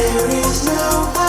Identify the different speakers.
Speaker 1: There is no